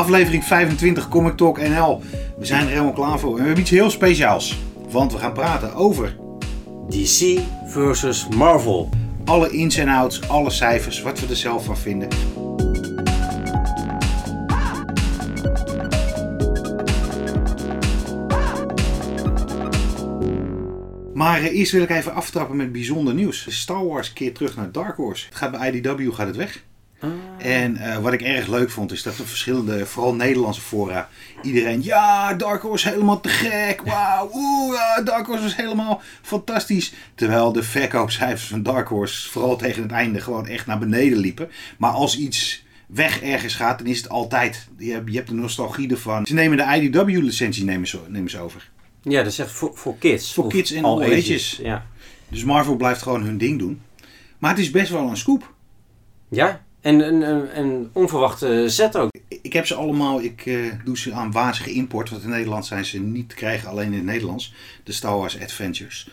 Aflevering 25 Comic Talk NL. We zijn er helemaal klaar voor. En we hebben iets heel speciaals. Want we gaan praten over DC versus Marvel. alle ins en outs, alle cijfers, wat we er zelf van vinden. Maar eerst wil ik even aftrappen met bijzonder nieuws. Star Wars keert terug naar Dark Horse. Het gaat bij IDW gaat het weg. En eh, wat ik erg leuk vond is dat er verschillende, vooral Nederlandse fora, iedereen, ja, Dark Horse helemaal te gek, wauw, oeh, ja, Dark Horse was helemaal fantastisch. Terwijl de verkoopcijfers van Dark Horse vooral tegen het einde gewoon echt naar beneden liepen. Maar als iets weg ergens gaat, dan is het altijd, je hebt, je hebt de nostalgie ervan. Ze nemen de IDW-licentie nemen ze, nemen ze over. Ja, dat is echt voor, voor kids. Voor kids en all ages. Ja. Dus Marvel blijft gewoon hun ding doen. Maar het is best wel een scoop. ja, en een, onverwachte zet ook. Ik heb ze allemaal, ik eh, doe ze aan wazige import, want in Nederland zijn ze niet te krijgen, alleen in het Nederlands. De Star Wars Adventures.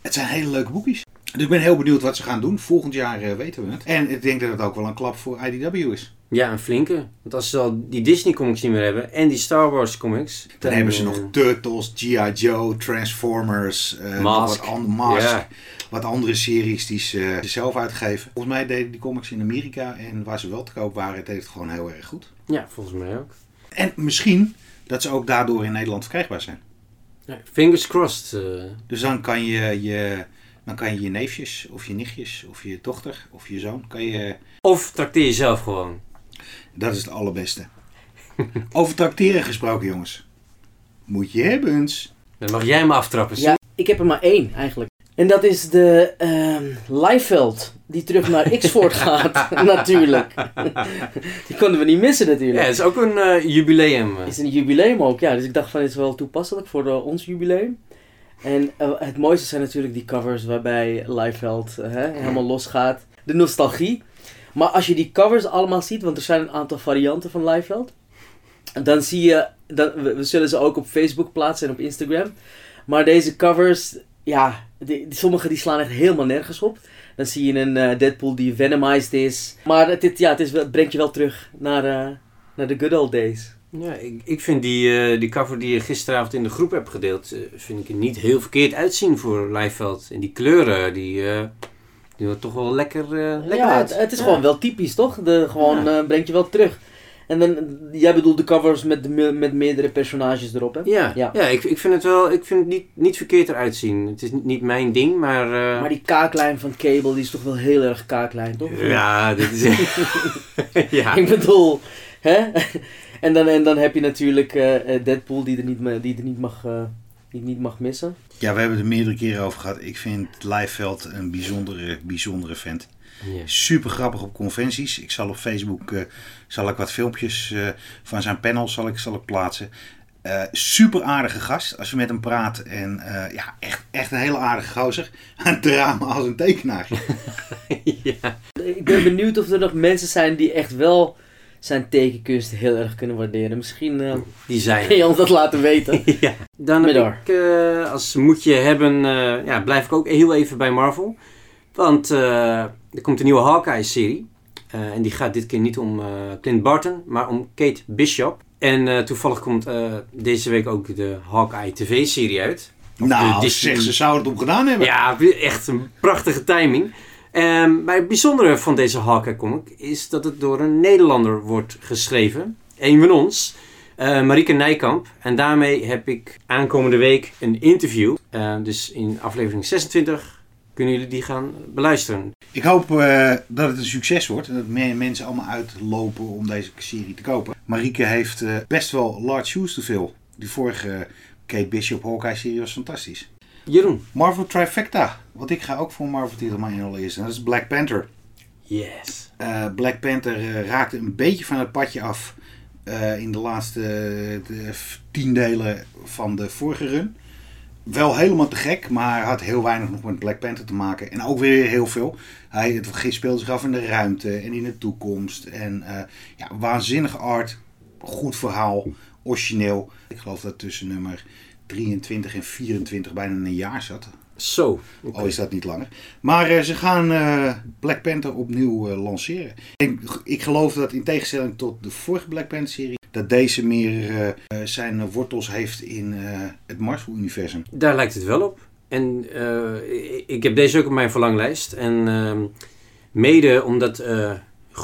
Het zijn hele leuke boekjes. Dus ik ben heel benieuwd wat ze gaan doen. Volgend jaar eh, weten we het. En ik denk dat het ook wel een klap voor IDW is. Ja, een flinke. Want als ze al die Disney comics niet meer hebben en die Star Wars comics. Dan hebben ze eh, nog Turtles, G.I. Joe, Transformers, Mask. Wat, an- Mask Ja. wat andere series die ze zelf uitgeven. Volgens mij deden die comics in Amerika en waar ze wel te koop waren, deed het gewoon heel erg goed. Ja, volgens mij ook. En misschien dat ze ook daardoor in Nederland verkrijgbaar zijn. Ja, fingers crossed. Dus dan kan je je, dan kan je je neefjes of je nichtjes of je dochter of je zoon, kan je, Of trakteer jezelf gewoon. dat is het allerbeste. Over tracteren gesproken jongens. Moet je hebben eens. Dan mag jij me aftrappen. Ja, ik heb er maar één eigenlijk. En dat is de ehm Leifeld, die terug naar Xford gaat, natuurlijk. Die konden we niet missen Ja, natuurlijk. het is ook een eh, jubileum. eh. Het is een jubileum ook, ja. Dus ik dacht van, het is wel toepasselijk voor de, ons jubileum. En eh, het mooiste zijn natuurlijk die covers waarbij Leifeld eh, helemaal losgaat. De nostalgie. Maar als je die covers allemaal ziet, want er zijn een aantal varianten van Leifeld. Dan zie je, dan, we, zullen ze ook op Facebook plaatsen en op Instagram. Maar deze covers, ja, die, sommige die slaan echt helemaal nergens op. Dan zie je een eh, Deadpool die venomized is. Maar het, het- ja, het, het brengt je wel terug naar, naar de good old days. Ja, ik, ik vind die, eh, die cover die je gisteravond in de groep hebt gedeeld, eh, vind ik er niet heel verkeerd uitzien voor Leifeld. En die kleuren, die, eh die worden toch wel lekker, lekker ja, uit. het, het is Ja. gewoon wel typisch, toch? De, gewoon Ja. brengt je wel terug. En dan, jij bedoelt de covers met, met meerdere personages erop, hè? Ja, Ja. ja. ik, ik vind het wel, ik vind het niet, niet verkeerd eruit zien. Het is niet, niet mijn ding, maar... Maar die kaaklijn van Cable, die is toch wel heel erg kaaklijn, toch? Ja, dit is... ja. Ik bedoel, hè? En dan, en dan heb je natuurlijk eh, eh, Deadpool die er niet, die er niet, mag, eh, die niet mag missen. Ja, we hebben het er meerdere keren over gehad. Ik vind Leifeld een bijzondere, bijzondere vent. Ja. Super grappig op conventies. Ik zal op Facebook eh, zal ik wat filmpjes eh, van zijn panel zal ik, zal ik plaatsen. Eh, super aardige gast als je met hem praat. En eh, ja, echt, echt een hele aardige gozer. Een drama als een tekenaar. ja. Ik ben benieuwd of er nog mensen zijn die echt wel zijn tekenkunst heel erg kunnen waarderen. Misschien eh, Die zijn kun je ons dat laten weten. ja. Dan heb ik, eh, als moetje hebben, eh, ja, blijf ik ook heel even bij Marvel. Want eh, er komt een nieuwe Hawkeye-serie. Eh, en die gaat dit keer niet om eh, Clint Barton, maar om Kate Bishop. En eh, toevallig komt eh, deze week ook de Hawkeye TV-serie uit. Of de nou, Disney- zeg, ze zouden het op gedaan hebben. Ja, echt een prachtige timing. Ehm, maar het bijzondere van deze Hawkeye comic is dat het door een Nederlander wordt geschreven. Een van ons, eh Marieke Nijkamp. En daarmee heb ik aankomende week een interview. Eh, dus in aflevering 26 kunnen jullie die gaan beluisteren. Ik hoop eh, dat het een succes wordt. En dat meer mensen allemaal uitlopen om deze serie te kopen. Marieke heeft eh, best wel large shoes te fill. Die vorige Kate Bishop Hawkeye serie was fantastisch. Jeroen. Marvel Trifecta. Want ik ga ook voor een Marvel titel maar in allereerst. En dat is Black Panther. Yes. Eh, Black Panther eh, raakte een beetje van het padje af eh, in de laatste de tien delen van de vorige run. Wel helemaal te gek, maar had heel weinig nog met Black Panther te maken. En ook weer heel veel. Hij het speelde zich af in de ruimte en in de toekomst. En ja, waanzinnige art, goed verhaal, origineel. Ik geloof dat tussen nummer 23 en 24 bijna een jaar zat. Zo. Al is dat niet langer. Maar eh, ze gaan eh, Black Panther opnieuw eh, lanceren. Ik, ik geloof dat in tegenstelling tot de vorige Black Panther serie, dat deze meer zijn wortels heeft in het Marvel-universum. Daar lijkt het wel op. En ik- heb deze ook op mijn verlanglijst. En ehm, mede omdat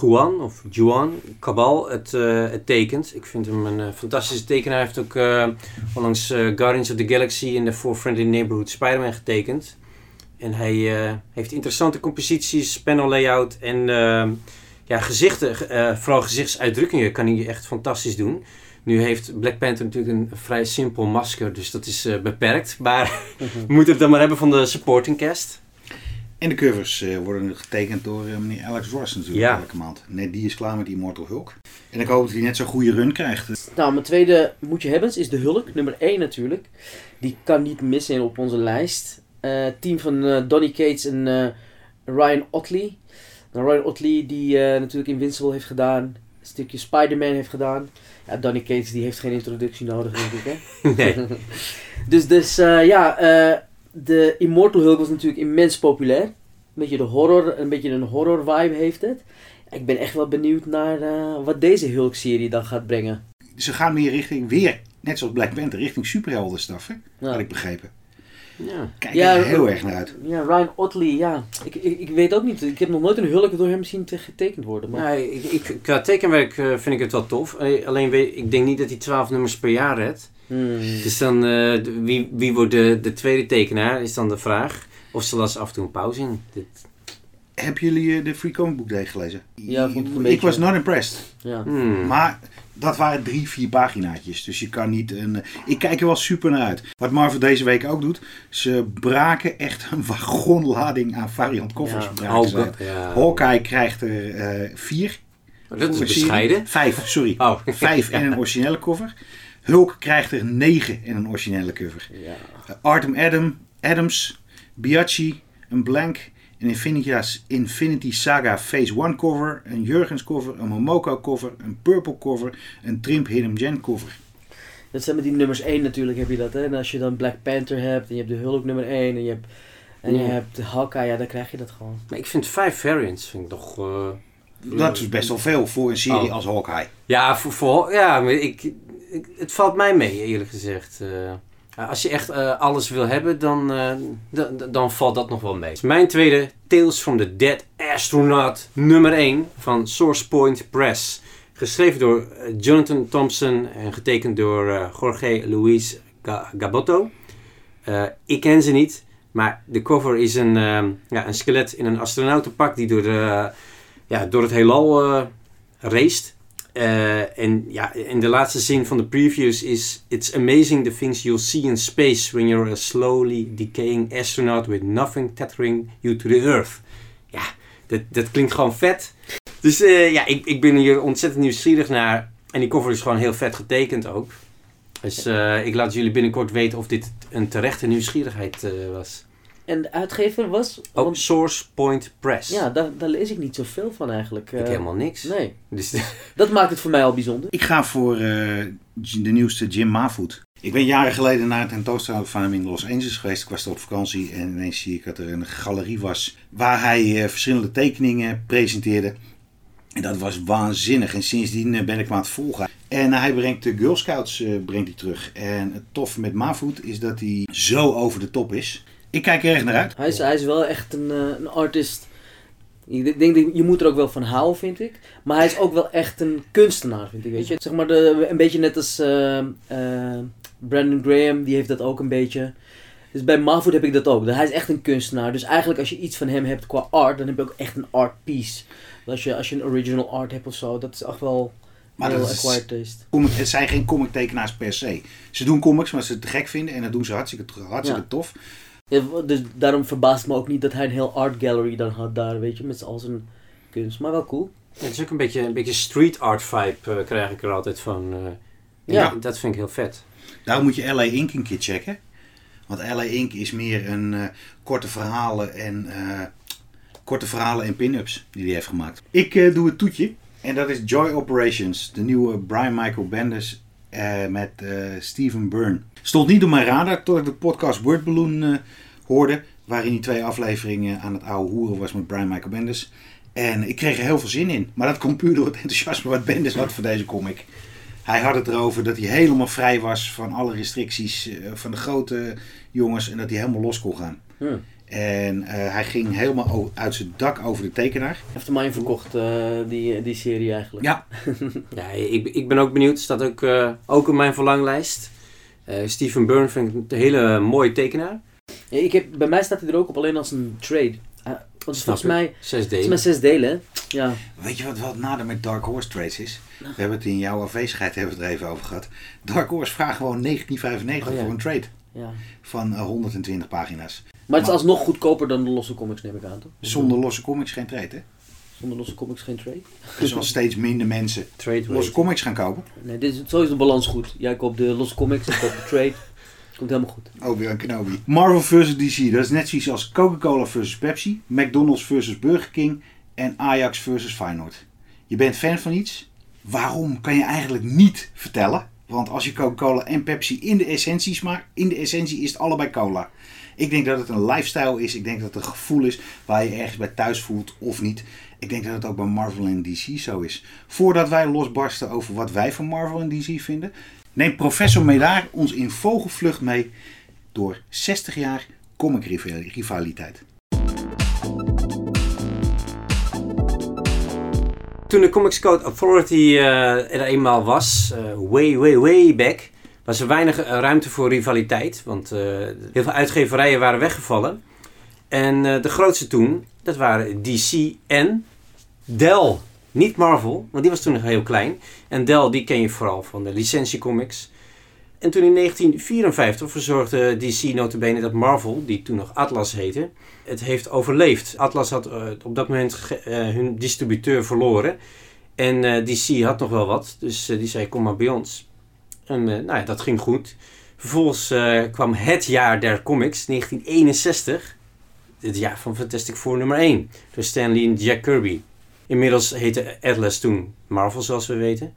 Juan, of Juan Cabal, het, eh, het tekent. Ik vind hem een eh, fantastische tekenaar. Hij heeft ook eh, onlangs Guardians of the Galaxy en de For Friendly Neighborhood Spider-Man getekend. En hij heeft interessante composities, panel layout en ja, gezichten, vooral gezichtsuitdrukkingen kan hij echt fantastisch doen. Nu heeft Black Panther natuurlijk een vrij simpel masker, dus dat is beperkt. Maar we moeten het dan maar hebben van de supporting cast. En de covers eh, worden getekend door eh, meneer Alex Ross natuurlijk Ja. elke maand. Net die is klaar met Immortal Hulk. En ik hoop dat hij net zo'n goede run krijgt. Nou, mijn tweede moet je hebben is de Hulk, nummer 1 natuurlijk. Die kan niet missen op onze lijst. Eh, team van eh, Donny Cates en eh, Ryan Otley. Nou, Ryan Otley die eh, natuurlijk Invincible heeft gedaan. Een stukje Spider-Man heeft gedaan. Ja, Donny Cates die heeft geen introductie nodig denk ik hè. Nee. dus dus eh, ja, eh, de Immortal Hulk was natuurlijk immens populair. Een beetje, de horror, een beetje een horror vibe heeft het. Ik ben echt wel benieuwd naar eh, wat deze Hulk-serie dan gaat brengen. Ze gaan meer richting, weer, net zoals Black Panther, richting superheldenstaf, hè? Ja. had ik begrepen. Ja. Kijk Ja, er heel eh, erg naar uit. Ja, Ryan Otley, ja. Ik, ik, ik weet ook niet. Ik heb nog nooit een Hulk door hem zien te- getekend worden. Maar... Nee, ik, ik, qua tekenwerk eh, vind ik het wel tof. Alleen weet, ik denk niet dat hij 12 nummers per jaar redt. Hmm. Dus dan, eh, wie, wie wordt de, de tweede tekenaar, is dan de vraag. Of ze lassen af en toe een pauze in. Dit, Hebben jullie eh, de Free Comic Book Day gelezen? Ja, vond ik een ik beetje- was not impressed. Ja. hmm. Maar dat waren drie, vier paginaatjes. Dus je kan niet een... Ik kijk er wel super naar uit. Wat Marvel deze week ook doet. Ze braken echt een wagonlading aan variant koffers. Ja. Oh, uit. ja. Hawkeye krijgt er eh, vier. Oh, dat is bescheiden. Vijf, sorry. Oh, Vijf en een originele cover. Hulk krijgt er negen en een originele cover. ja. Uh, Artem Adam, Adams, Biaggi, een blank, een Infinity, Infinity Saga Phase 1 cover, een Jurgens cover, een Momoko cover, een Purple cover, een Trimp Hidden Gen cover. Dat zijn met die nummers 1 natuurlijk heb je dat. Hè? En als je dan Black Panther hebt en je hebt de Hulk nummer 1 en je hebt, en je Ja. hebt de Hawkeye, ja, dan krijg je dat gewoon. Maar ik vind vijf variants vind ik toch... eh, Dat is best wel veel voor een serie Oh. als Hawkeye. Ja, voor, voor, ja maar ik, het valt mij mee eerlijk gezegd. Eh, als je echt eh, alles wil hebben, dan, eh, dan, dan valt dat nog wel mee. Mijn tweede, Tales from the Dead Astronaut nummer 1 van Source Point Press. Geschreven door Jonathan Thompson en getekend door Jorge Luis Ga- Gabotto. Ik ken ze niet, maar de cover is een, ehm, ja, een skelet in een astronautenpak die door, de, ja, door het heelal raced. Eh, en ja, in de laatste zin van de previews is... It's amazing the things you'll see in space when you're a slowly decaying astronaut with nothing tethering you to the earth. Ja, dat, dat klinkt gewoon vet. Dus eh, ja, ik, ik ben hier ontzettend nieuwsgierig naar. En die cover is gewoon heel vet getekend ook. Dus eh, ik laat jullie binnenkort weten of dit een terechte nieuwsgierigheid was. En de uitgever was? Ook want- Source Point Press. ja, daar, daar lees ik niet zoveel van eigenlijk. Ik Eh, helemaal niks. Nee, Dus, dat maakt het voor mij al bijzonder. Ik ga voor eh, de nieuwste Jim Mafood. Ik ben jaren geleden naar een tentoonstelling van hem in Los Angeles geweest. Ik was er op vakantie en ineens zie ik dat er een galerie was waar hij eh, verschillende tekeningen presenteerde. En dat was waanzinnig. En sindsdien ben ik hem aan het volgen. En hij brengt de Girl Scouts eh, brengt hij terug. En het toffe met Mafood is dat hij zo over de top is. Ik kijk er erg naar uit. Hij is, hij is wel echt een, eh, een artist. Ik denk dat je moet er ook wel van houden, vind ik. Maar hij is ook wel echt een kunstenaar, vind ik. Weet je? Zeg maar de, een beetje net als eh, eh, Brandon Graham, die heeft dat ook een beetje. Dus bij Mahfoud heb ik dat ook. Hij is echt een kunstenaar. Dus eigenlijk als je iets van hem hebt qua art, dan heb je ook echt een art piece. Als je, als je een original art hebt of zo, dat is echt wel Maar heel acquired taste. Comic, het zijn geen comic tekenaars per se. Ze doen comics, maar ze het te gek vinden. En dat doen ze hartstikke, hartstikke Ja. tof. Ja, dus daarom verbaast het me ook niet dat hij een heel art gallery dan had daar, weet je, met al zijn kunst. Maar wel cool. Ja, het is ook een beetje, een beetje street art vibe eh, krijg ik er altijd van. eh. Ja. dat- Dat vind ik heel vet. Daarom moet je LA Ink een keer checken. Want LA Ink is meer een eh, korte verhalen en eh, korte verhalen en pin-ups die hij heeft gemaakt. Ik eh, doe het toetje. En dat is Joy Operations. De nieuwe Brian Michael Bendis eh, met eh, Steven Byrne. Stond niet op mijn radar tot ik de podcast Word Balloon eh, hoorde. Waarin hij twee afleveringen aan het oude hoeren was met Brian Michael Bendis. En ik kreeg er heel veel zin in. Maar dat komt puur door het enthousiasme wat Bendis had voor deze comic. Hij had het erover dat hij helemaal vrij was van alle restricties van de grote jongens en dat hij helemaal los kon gaan. En eh, hij ging helemaal uit zijn dak over de tekenaar. Heeft de mij verkocht, eh, die, die serie eigenlijk. Ja, Ja, ik, ik ben ook benieuwd. Staat ook, eh, ook op mijn verlanglijst. Eh Steven Byrne vind ik een hele mooie tekenaar. Ja, ik heb, bij mij staat hij er ook op alleen als een trade. Uh, want volgens mij, Zes het is delen. maar zes delen. hè? Ja. weet je wat wel het nadeel met Dark Horse trades is? We hebben het in jouw afwezigheid hebben we het er even over gehad. Dark Horse vraagt gewoon 1995 Oh, ja. voor een trade ja. van eh, 120 pagina's. Maar het is alsnog goedkoper dan de losse comics, neem ik aan, toch? Zonder losse comics geen trade, hè? Zonder losse comics geen trade? Dus als steeds minder mensen Trade losse rate. comics gaan kopen, Nee, dit is, zo is de balans goed. Jij koopt de losse comics, ik koop de trade. Komt helemaal goed. Obi-Wan Kenobi. Marvel vs. DC, dat is net zoiets als Coca-Cola vs. Pepsi, McDonald's vs. Burger King en Ajax vs. Feyenoord. Je bent fan van iets, waarom kan je eigenlijk niet vertellen? Want als je Coca-Cola en Pepsi in de essentie smaakt, in de essentie is het allebei cola. Ik denk dat het een lifestyle is. Ik denk dat het een gevoel is waar je ergens bij thuis voelt of niet. Ik denk dat het ook bij Marvel en DC zo is. Voordat wij losbarsten over wat wij van Marvel en DC vinden, neemt professor Medaar ons in vogelvlucht mee door 60 jaar comic rivaliteit. Toen de Comics Code Authority eh, er eenmaal was, eh, way, way, way back, was er weinig eh, ruimte voor rivaliteit. Want eh, heel veel uitgeverijen waren weggevallen. En eh, de grootste toen, dat waren DC en Dell. Niet Marvel, want die was toen nog heel klein. En Dell, die ken je vooral van de licentiecomics. En toen in 1954 verzorgde DC notabene dat Marvel, die toen nog Atlas heette, het heeft overleefd. Atlas had op dat moment hun distributeur verloren. En DC had nog wel wat, dus die zei kom maar bij ons. En eh, nou ja, dat ging goed. Vervolgens eh, kwam het jaar der comics, 1961. Het jaar van Fantastic Four nummer 1. Door Stan Lee en Jack Kirby. Inmiddels heette Atlas toen Marvel, zoals we weten.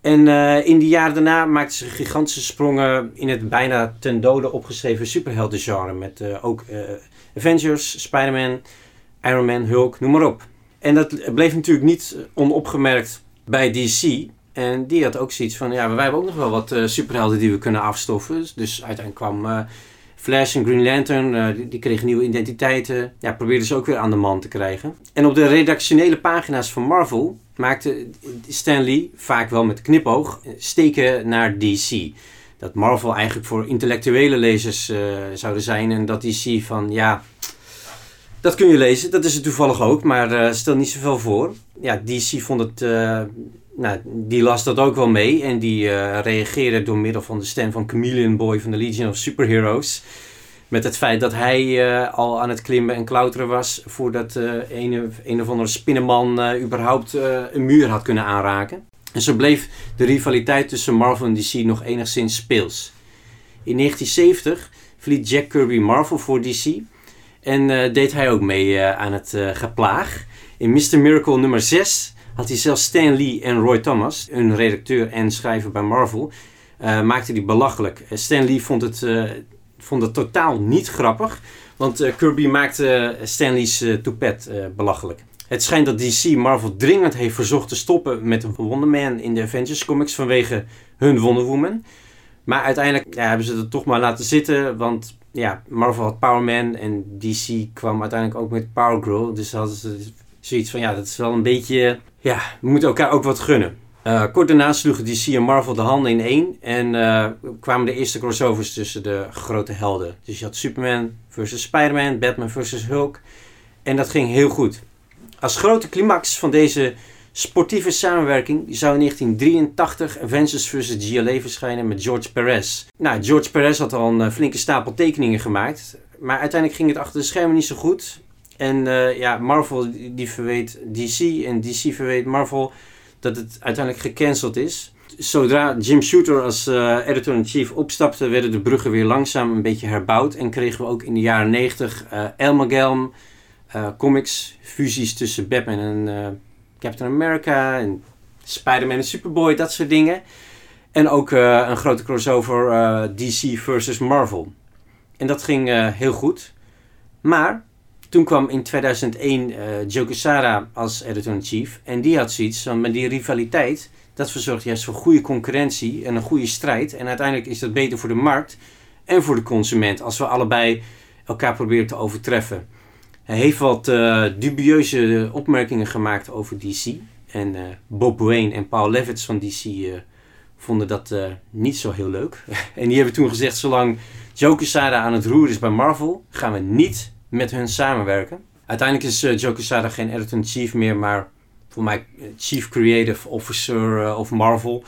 En eh, in die jaren daarna maakten ze gigantische sprongen in het bijna ten dode opgeschreven superheldengenre. Met ook Avengers, Spider-Man, Iron Man, Hulk, noem maar op. En dat bleef natuurlijk niet onopgemerkt bij DC. En die had ook zoiets van, ja, wij hebben ook nog wel wat eh, superhelden die we kunnen afstoffen. Dus uiteindelijk kwam eh, Flash en Green Lantern, eh, die, die kregen nieuwe identiteiten. Ja, probeerden ze ook weer aan de man te krijgen. En op de redactionele pagina's van Marvel maakte Stan Lee, vaak wel met knipoog, steken naar DC. Dat Marvel eigenlijk voor intellectuele lezers zouden zijn. En dat DC van, ja, dat kun je lezen. Dat is het toevallig ook, maar stel niet zoveel voor. Ja, DC vond het... nou, die las dat ook wel mee. En die eh, reageerde door middel van de stem van Chameleon Boy van de Legion of Superheroes. Met het feit dat hij eh, al aan het klimmen en klauteren was. voordat eh een, of andere spinnenman überhaupt een muur had kunnen aanraken. En zo bleef de rivaliteit tussen Marvel en DC nog enigszins speels. In 1970 verliet Jack Kirby Marvel voor DC. En deed hij ook mee aan het geplaag. In Mr. Miracle nummer 6 had hij zelfs Stan Lee en Roy Thomas, een redacteur en schrijver bij Marvel, eh, maakte die belachelijk. Eh, Stan Lee vond het, eh, vond het totaal niet grappig, want Kirby maakte Stan Lee's toepet belachelijk. Het schijnt dat DC Marvel dringend heeft verzocht te stoppen met Wonder Man in de Avengers comics vanwege hun Wonder Woman. Maar uiteindelijk ja, hebben ze het toch maar laten zitten, want ja, Marvel had Power Man en DC kwam uiteindelijk ook met Power Girl. Dus hadden ze zoiets van, ja, dat is wel een beetje, ja, we moeten elkaar ook wat gunnen. Eh, kort daarna sloegen DC en Marvel de handen in één en eh, kwamen de eerste crossovers tussen de grote helden. Dus je had Superman versus Spider-Man, Batman versus Hulk en dat ging heel goed. Als grote climax van deze sportieve samenwerking zou in 1983 Avengers vs. GLA verschijnen met George Perez. Nou, George Perez had al een eh, flinke stapel tekeningen gemaakt, maar uiteindelijk ging het achter de schermen niet zo goed. En eh, ja, Marvel die verweet DC en DC verweet Marvel dat het uiteindelijk gecanceld is. Zodra Jim Shooter als eh, editor-in-chief opstapte, werden de bruggen weer langzaam een beetje herbouwd. En kregen we ook in de jaren 90 eh Elmagelm, eh, comics, fusies tussen Batman en eh, Captain America en Spider-Man en Superboy, dat soort dingen. En ook een grote crossover DC versus Marvel. En dat ging heel goed. Maar toen kwam in 2001 eh Joe Quesada als editor-in-chief. En die had zoiets van, met die rivaliteit, dat verzorgt juist voor goede concurrentie en een goede strijd. En uiteindelijk is dat beter voor de markt en voor de consument als we allebei elkaar proberen te overtreffen. Hij heeft wat eh, dubieuze opmerkingen gemaakt over DC. En eh, Bob Wayne en Paul Levitz van DC vonden dat niet zo heel leuk. en die hebben toen gezegd, zolang Joe Quesada aan het roer is bij Marvel, gaan we niet met hun samenwerken. Uiteindelijk is eh, Joe Quesada geen editor-in-chief meer, maar voor mij eh, Chief Creative Officer eh, of Marvel.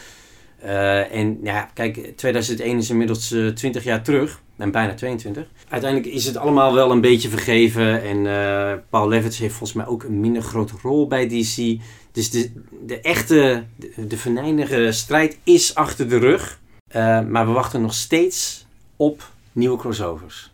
En ja, kijk, 2001 is inmiddels eh 20 jaar terug. En bijna 22. Uiteindelijk is het allemaal wel een beetje vergeven. En Paul Levitz heeft volgens mij ook een minder grote rol bij DC. Dus de, de echte, de, de venijnige strijd is achter de rug. Maar we wachten nog steeds op nieuwe crossovers.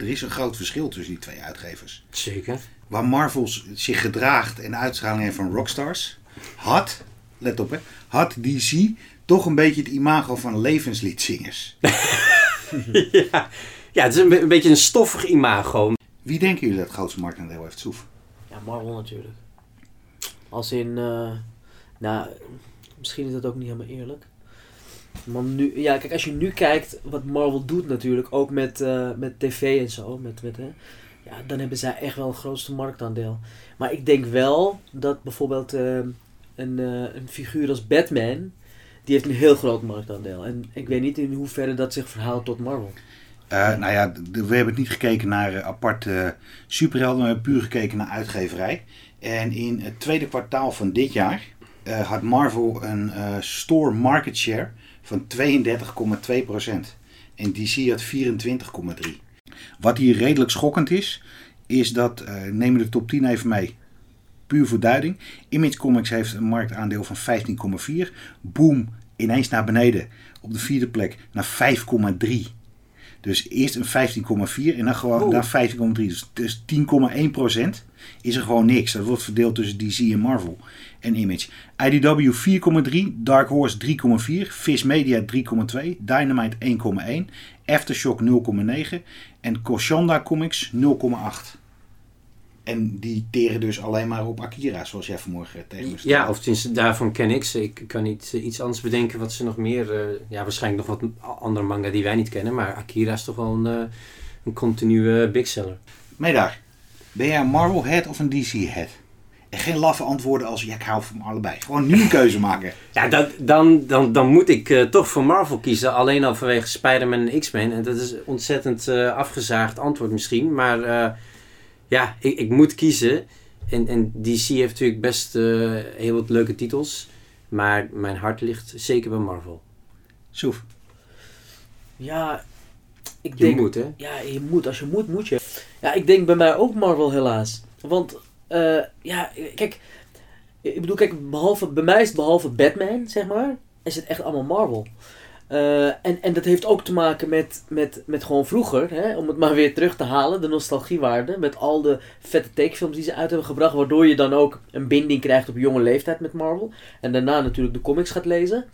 Er, is een groot verschil tussen die twee uitgevers. Zeker. Waar Marvel zich gedraagt en uitstraling heeft van Rockstars, had, let op hè, had DC toch een beetje het imago van levensliedzingers. ja. ja, het is een, be- een beetje een stoffig imago. Wie denken jullie dat het grootste marktaandeel heeft, Soef? Ja, Marvel natuurlijk. Als in, eh, nou, misschien is dat ook niet helemaal eerlijk. Maar nu, ja, kijk, als je nu kijkt wat Marvel doet natuurlijk, ook met, eh, met tv en zo, met, met, ja, dan hebben zij echt wel het grootste marktaandeel. Maar ik denk wel dat bijvoorbeeld eh, een, eh, een figuur als Batman, die heeft een heel groot marktaandeel. En ik weet niet in hoeverre dat zich verhaalt tot Marvel. Nou ja, we hebben niet gekeken naar aparte superhelden, we hebben puur gekeken naar uitgeverij. En in het tweede kwartaal van dit jaar had Marvel een store market share van 32,2%. En DC had 24,3%. Wat hier redelijk schokkend is, is dat, nemen we de top 10 even mee, puur voor duiding. Image Comics heeft een marktaandeel van 15,4. Boom, ineens naar beneden op de vierde plek naar 5,3. Dus eerst een 15,4 en dan gewoon daar 15,3. Dus, dus 10,1% is er gewoon niks. Dat wordt verdeeld tussen DC en Marvel en Image. IDW 4,3, Dark Horse 3,4, Viz Media 3,2, Dynamite 1,1, Aftershock 0,9 en Koshanda Comics 0,8. En die teren dus alleen maar op Akira, zoals jij vanmorgen tegen me zei. Ja, of tenminste, daarvan ken ik ze. Ik kan niet eh, iets anders bedenken wat ze nog meer... eh, ja, waarschijnlijk nog wat andere manga die wij niet kennen. Maar Akira is toch wel een, eh, een continue big seller. Meedaar, ben jij een Marvel head of een DC head? En geen laffe antwoorden als ja, ik hou van allebei. Gewoon nu een keuze maken. Ja, dat, dan, dan, dan moet ik eh, toch voor Marvel kiezen. Alleen al vanwege Spider-Man en X-Men. En dat is een ontzettend eh, afgezaagd antwoord misschien. Maar eh, ja, ik, ik moet kiezen. En, en DC heeft natuurlijk best eh, heel wat leuke titels. Maar mijn hart ligt zeker bij Marvel. Soef. Ja, ik Je denk... moet, hè? Ja, je moet. Als je moet, moet je. Ja, ik denk bij mij ook Marvel helaas. Want, eh, ja, kijk. Ik bedoel, kijk, behalve, bij mij is het behalve Batman, zeg maar, is het echt allemaal Marvel. Eh, en, en dat heeft ook te maken met, met, met gewoon vroeger, hè, om het maar weer terug te halen, de nostalgiewaarde. Met al de vette tekenfilms die ze uit hebben gebracht, waardoor je dan ook een binding krijgt op jonge leeftijd met Marvel. En daarna natuurlijk de comics gaat lezen.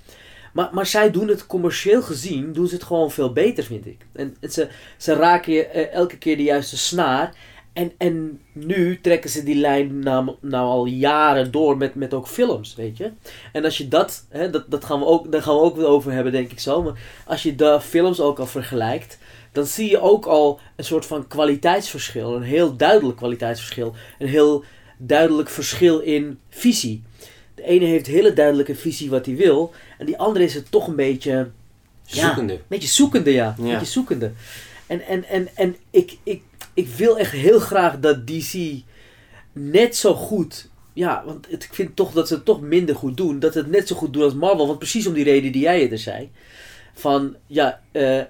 Maar, maar zij doen het commercieel gezien, doen ze het gewoon veel beter, vind ik. En, en ze, ze raken je eh, elke keer de juiste snaar. En, en nu trekken ze die lijn nou, nou al jaren door met, met ook films, weet je. En als je dat, hè, dat, dat gaan we ook, daar gaan we ook over hebben, denk ik zo. Maar als je de films ook al vergelijkt, dan zie je ook al een soort van kwaliteitsverschil. Een heel duidelijk kwaliteitsverschil. Een heel duidelijk verschil in visie. De ene heeft hele duidelijke visie wat hij wil. En die andere is het toch een beetje Ja. Zoekende. een beetje zoekende, ja. Een Ja. beetje zoekende. En, en, en, en ik, ik, ik wil echt heel graag dat DC net zo goed... Ja, want het, ik vind toch dat ze het toch minder goed doen. Dat ze het net zo goed doen als Marvel. Want precies om die reden die jij er zei. Van, ja, eh, eh,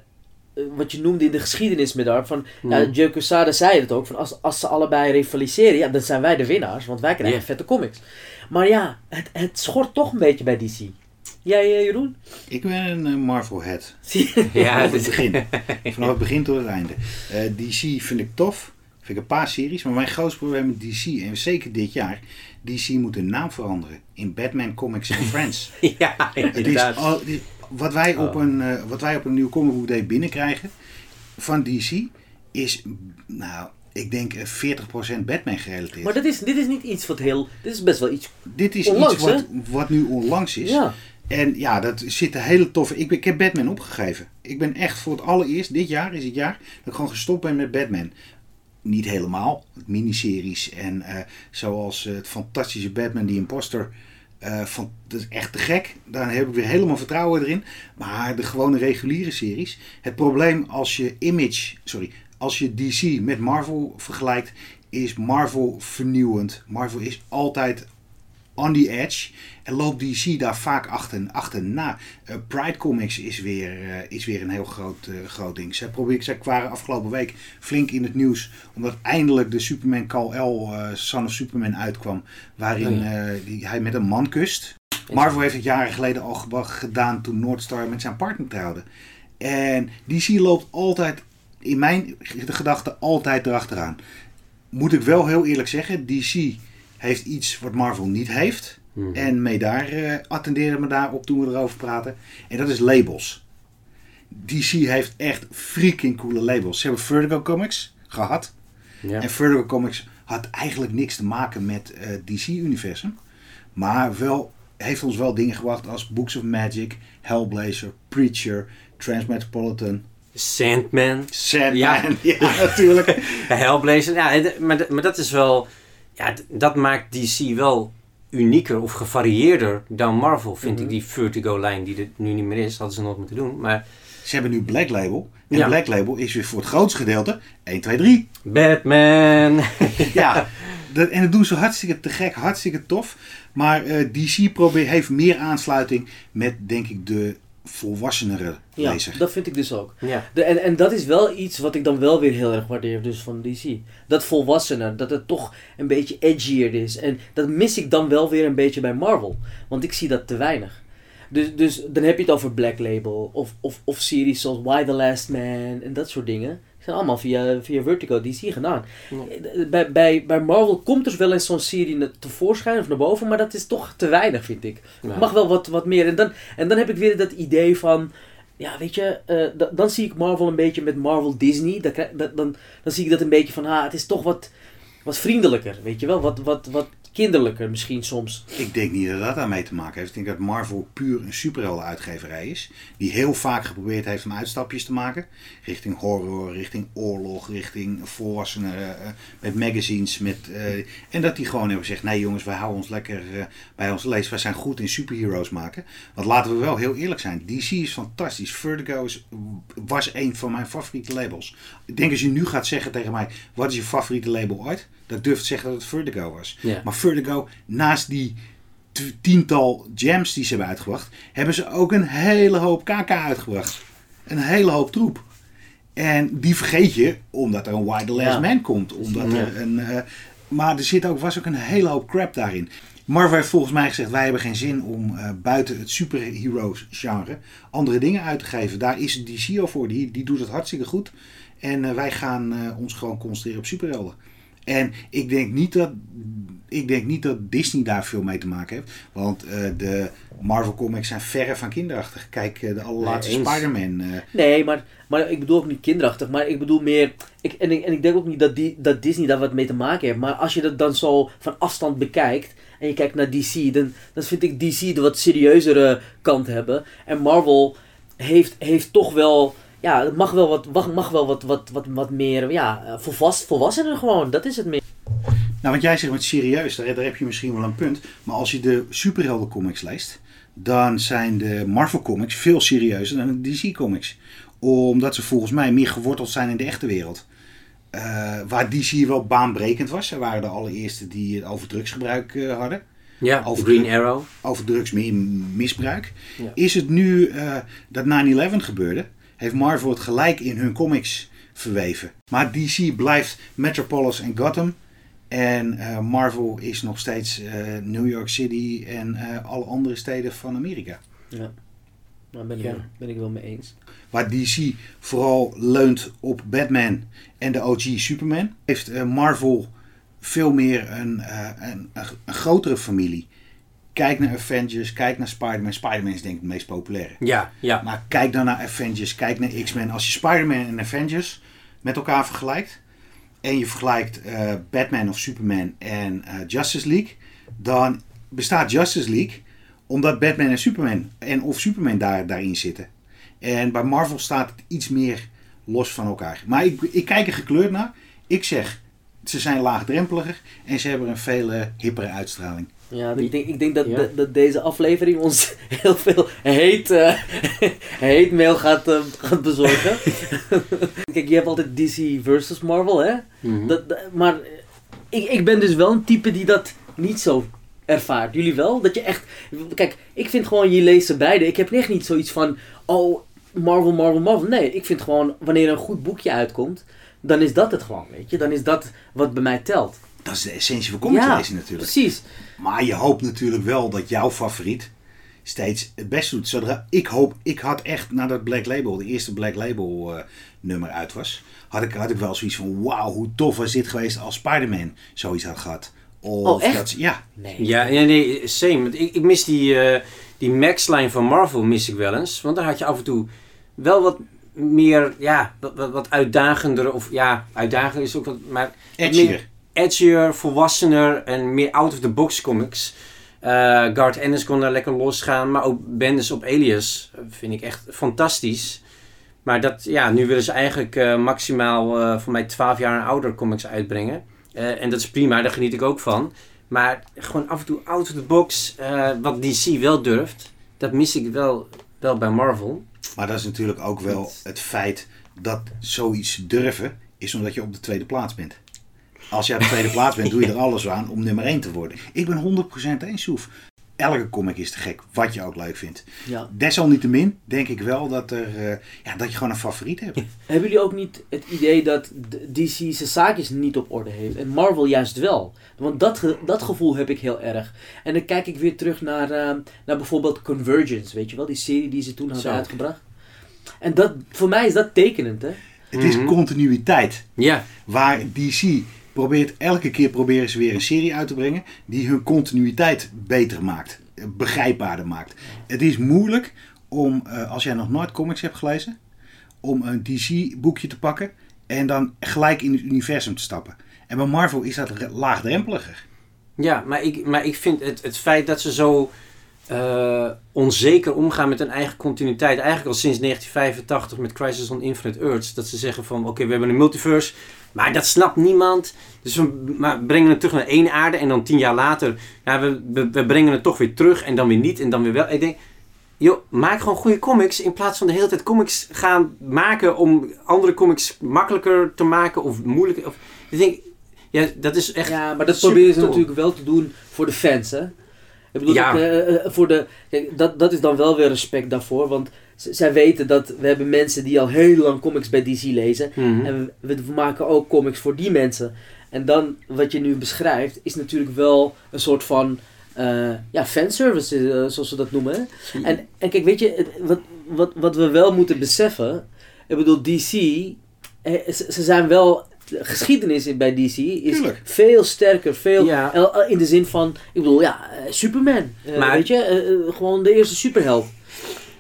wat je noemde in de geschiedenis met haar. Van, ja, Hmm. Joe Quesada zei het ook. Van als, als ze allebei rivaliseren, ja, dan zijn wij de winnaars. Want wij krijgen vette comics. Maar ja, het, het schort toch een beetje bij DC. Jij, eh, Jeroen? Ik ben een eh, Marvel head. Zie je? Ja, Vanaf het dus, begin. Vanaf het begin tot het einde. Eh, DC vind ik tof. Vind ik een paar series. Maar mijn grootste probleem met DC, en zeker dit jaar, DC moet de naam veranderen in Batman Comics and Friends. ja, Het is, inderdaad. het is wat wij op Oh. een, wat wij op een nieuw comic book day binnenkrijgen van DC is, nou, ik denk eh, 40% Batman gerelateerd. Maar dat is, dit is niet iets wat heel... Dit is best wel iets... Dit is onlangs, iets wat, wat nu onlangs is. Ja. En ja, dat zit een hele toffe. Ik, ik heb Batman opgegeven. Ik ben echt voor het allereerst, dit jaar is het jaar, dat ik gewoon gestopt ben met Batman. Niet helemaal, miniseries en eh, zoals eh, het fantastische Batman, die Imposter. eh, van, dat is echt te gek. Daar heb ik weer helemaal vertrouwen erin. Maar de gewone reguliere series. Het probleem als je Image, sorry, als je DC met Marvel vergelijkt, is Marvel vernieuwend. Marvel is altijd on the edge. En loopt DC daar vaak achter, achterna. Eh, Pride Comics is weer, eh, is weer een heel groot, eh, groot ding. Zij, probeer, zij waren afgelopen week flink in het nieuws. Omdat eindelijk de Superman Kal-El, Son of Superman uitkwam. Waarin Oh die, hij met een man kust. Marvel heeft het jaren geleden al ge- gedaan toen Northstar met zijn partner trouwde. En DC loopt altijd, in mijn gedachten, altijd erachteraan. Moet ik wel heel eerlijk zeggen, DC heeft iets wat Marvel niet heeft. Mhm. En mee daar eh attenderen we daarop toen we erover praten. En dat is labels. DC heeft echt freaking coole labels. Ze hebben Vertigo Comics gehad. Ja. En Vertigo Comics had eigenlijk niks te maken met het DC-universum. Maar wel, heeft ons wel dingen gebracht als Books of Magic, Hellblazer, Preacher, Transmetropolitan, Sandman. Sandman. Ja. Ja, natuurlijk. Hellblazer. Ja, maar, maar dat is wel... Ja, dat maakt DC wel unieker of gevarieerder dan Marvel, vind Mhm. ik. Die Vertigo-lijn die er nu niet meer is, hadden ze nooit moeten doen. Maar Ze hebben nu Black Label. En Ja. Black Label is weer voor het grootste gedeelte 1, 2, 3. Batman. Ja, dat, en dat doen ze hartstikke te gek, hartstikke tof. Maar eh, DC probeert, heeft meer aansluiting met, denk ik, de volwassenere Ja, lezer. dat vind ik dus ook. ja. De, en, en dat is wel iets wat ik dan wel weer heel erg waardeer dus van DC. Dat volwassener, dat het toch een beetje edgier is. En dat mis ik dan wel weer een beetje bij Marvel. Want ik zie dat te weinig. Dus, dus dan heb je het over Black Label of, of, of series zoals Why the Last Man en dat soort dingen. Zijn allemaal via, via Vertigo DC gedaan. Ja. Bij, bij, bij Marvel komt er wel eens zo'n serie tevoorschijn of naar boven, maar dat is toch te weinig, vind ik. Ja. Mag wel wat, wat meer. En dan, en dan heb ik weer dat idee van. Ja, weet je, eh, da- dan zie ik Marvel een beetje met Marvel Disney. Dan, dan, dan zie ik dat een beetje van, ah, het is toch wat, wat vriendelijker, weet je wel? Wat, wat, wat kinderlijker misschien soms. Ik denk niet dat dat daarmee te maken heeft. Ik denk dat Marvel puur een superhelden-uitgeverij is. Die heel vaak geprobeerd heeft om uitstapjes te maken. Richting horror, richting oorlog, richting volwassenen. eh, met magazines. Met, eh, en dat die gewoon hebben gezegd: nee jongens, wij houden ons lekker eh, bij ons lees. Wij zijn goed in superheroes maken. Want laten we wel heel eerlijk zijn: DC is fantastisch. Vertigo was een van mijn favoriete labels. Ik denk als je nu gaat zeggen tegen mij: wat is je favoriete label ooit? Dat ik durf te zeggen dat het Vertigo was. Ja. Maar Vertigo, naast die tiental jams die ze hebben uitgebracht, hebben ze ook een hele hoop KK uitgebracht. Een hele hoop troep. En die vergeet je omdat er een Why the Last Ja. Man komt. Omdat Ja. er een, eh, maar er zit ook, was ook een hele hoop crap daarin. Marvel heeft volgens mij gezegd, wij hebben geen zin om eh, buiten het superheroes genre andere dingen uit te geven. Daar is DC al voor, die, die doet het hartstikke goed. En eh, wij gaan ons gewoon concentreren op superhelden. En ik denk niet dat, ik denk niet dat Disney daar veel mee te maken heeft. Want eh, de Marvel comics zijn verre van kinderachtig. Kijk, eh, de allerlaatste Nee. Spider-Man. eh, Nee, maar, maar ik bedoel ook niet kinderachtig. Maar ik bedoel meer. Ik, en, ik, en ik denk ook niet dat, die, dat Disney daar wat mee te maken heeft. Maar als je dat dan zo van afstand bekijkt. En je kijkt naar DC. Dan, dan vind ik DC de wat serieuzere kant hebben. En Marvel heeft, heeft toch wel. Ja, het mag wel wat, mag, mag wel wat, wat, wat, wat meer. Ja, volwas, volwassener gewoon. Dat is het meer. Nou, want jij zegt met serieus, daar, daar heb je misschien wel een punt. Maar als je de superhelden comics leest, dan zijn de Marvel comics veel serieuzer dan de DC comics. Omdat ze volgens mij meer geworteld zijn in de echte wereld. Eh, waar DC wel baanbrekend was. Ze waren de allereerste die het over drugsgebruik eh, hadden. Ja, Over- Green Arrow. Over drugsmisbruik. Ja. Is het nu eh, dat 9-11 gebeurde, heeft Marvel het gelijk in hun comics verweven. Maar DC blijft Metropolis en Gotham. En eh, Marvel is nog steeds eh, New York City en eh, alle andere steden van Amerika. Ja. Daar ben ik, Ja. wel- ben ik wel mee eens. Waar DC vooral leunt op Batman en de OG Superman, heeft eh, Marvel veel meer een, eh, een, een, een grotere familie. Kijk naar Avengers, kijk naar Spider-Man. Spider-Man is denk ik het meest populaire. Ja, ja. Maar kijk dan naar Avengers, kijk naar X-Men. Als je Spider-Man en Avengers met elkaar vergelijkt. En je vergelijkt eh, Batman of Superman en eh, Justice League. Dan bestaat Justice League omdat Batman en Superman en of Superman daar, daarin zitten. En bij Marvel staat het iets meer los van elkaar. Maar ik, ik kijk er gekleurd naar. Ik zeg, ze zijn laagdrempeliger en ze hebben een veel hippere uitstraling. Ja, ik denk, ik denk dat, Ja. dat, dat deze aflevering ons heel veel heet, eh heet mail gaat, eh, gaat bezorgen. Kijk, je hebt altijd DC versus Marvel, hè? Mhm. Dat, dat- maar ik, ik ben dus wel een type die dat niet zo ervaart. Jullie wel? Dat je echt... Kijk, ik vind gewoon, je leest ze beide. Ik heb echt niet zoiets van, oh, Marvel, Marvel, Marvel. Nee, ik vind gewoon, wanneer een goed boekje uitkomt, dan is dat het gewoon, weet je. Dan is dat wat bij mij telt. Dat is de essentie van comics Ja, lezen natuurlijk. Precies. Maar je hoopt natuurlijk wel dat jouw favoriet steeds het best doet. Zodra, ik hoop, ik had echt nadat Black Label, de eerste Black Label eh, nummer uit was, had ik, had ik wel zoiets van, wauw, hoe tof was dit geweest als Spider-Man zoiets had gehad. Of Oh, echt? Dat, ja, Nee. Ja, ja, nee, same. Ik, ik mis die, eh, die Max-line van Marvel mis ik wel eens. Want daar had je af en toe wel wat meer, ja, wat, wat, wat uitdagender. Of ja, uitdagender is ook wat, maar edgier. Edgier, volwassener en meer out-of-the-box comics. Eh Garth Ennis kon daar lekker losgaan, maar ook Bendis op Alias vind ik echt fantastisch. Maar dat, ja, nu willen ze eigenlijk eh, maximaal eh voor mij 12 jaar en ouder comics uitbrengen. En dat is prima, daar geniet ik ook van. Maar gewoon af en toe out of the box, wat DC wel durft, dat mis ik wel, wel bij Marvel. Maar dat is natuurlijk ook wel het feit dat zoiets durven is omdat je op de tweede plaats bent. Als je op de tweede plaats bent, doe je er alles aan om nummer 1 te worden. Ik ben 100% eens, Soef. Elke comic is te gek, wat je ook leuk vindt. Ja. Desalniettemin denk ik wel dat, er, eh, ja, dat je gewoon een favoriet hebt. Hebben jullie ook niet het idee dat DC zijn zaakjes niet op orde heeft en Marvel juist wel? Want dat, ge- dat gevoel heb ik heel erg. En dan kijk ik weer terug naar, eh, naar bijvoorbeeld Convergence, weet je wel, die serie die ze toen hadden Zo. uitgebracht. En dat, voor mij is dat tekenend, hè? Het is Mhm. continuïteit. Ja, Waar DC probeert, elke keer proberen ze weer een serie uit te brengen die hun continuïteit beter maakt. Begrijpbaarder maakt. Het is moeilijk om, eh, als jij nog nooit comics hebt gelezen, om een DC boekje te pakken en dan gelijk in het universum te stappen. En bij Marvel is dat re- laagdrempeliger. ja maar, ik, maar ik vind het, het feit dat ze zo eh, onzeker omgaan met hun eigen continuïteit, eigenlijk al sinds 1985 met Crisis on Infinite Earths, dat ze zeggen van oké, we hebben een multiverse, maar dat snapt niemand. Dus we maar brengen het terug naar één aarde en dan tien jaar later, ja, we, we, we brengen het toch weer terug en dan weer niet en dan weer wel. Ik denk, joh, maak gewoon goede comics in plaats van de hele tijd comics gaan maken om andere comics makkelijker te maken of moeilijker. Of, ik denk, ja, dat is echt Ja, maar dat proberen ze natuurlijk wel te doen voor de fans, hè? Ik bedoel, Ja. ik, eh, eh, voor de, kijk, dat, dat is dan wel weer respect daarvoor, want zij weten dat we hebben mensen die al heel lang comics bij DC lezen. Mhm. En we, we maken ook comics voor die mensen. En dan, wat je nu beschrijft, is natuurlijk wel een soort van eh, ja, fanservice, eh, zoals ze dat noemen. En, en kijk, weet je, wat, wat, wat we wel moeten beseffen, ik bedoel, DC, eh, ze, ze zijn wel, de geschiedenis bij DC is Tuurlijk. veel sterker, veel, Ja. in de zin van, ik bedoel, ja, Superman, Maar- weet je, gewoon de eerste superheld.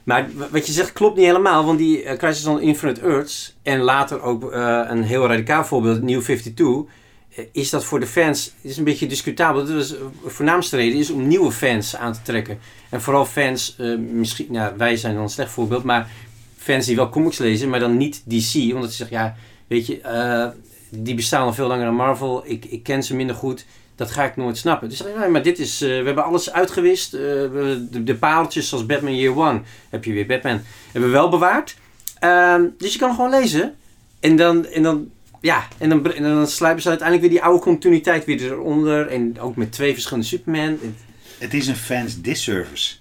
Maar wat je zegt klopt niet helemaal, want die eh, Crisis on Infinite Earths en later ook eh, een heel radicaal voorbeeld, New 52, eh, is dat voor de fans is een beetje discutabel. De voornaamste reden is om nieuwe fans aan te trekken. En vooral fans, misschien, nou wij zijn dan een slecht voorbeeld, maar fans die wel comics lezen, maar dan niet DC, omdat ze zeggen, ja, weet je, die bestaan al veel langer dan Marvel, ik, ik ken ze minder goed. Dat ga ik nooit snappen. Dus ja, maar dit is, eh, we hebben alles uitgewist. eh, we- de, de pareltjes zoals Batman Year One heb je weer Batman. Hebben we wel bewaard. Ehm, dus je kan gewoon lezen. En dan, en dan, ja, en dan, en dan sluipen ze uiteindelijk weer die oude continuïteit weer eronder. En ook met twee verschillende Superman. Het is een fans disservice.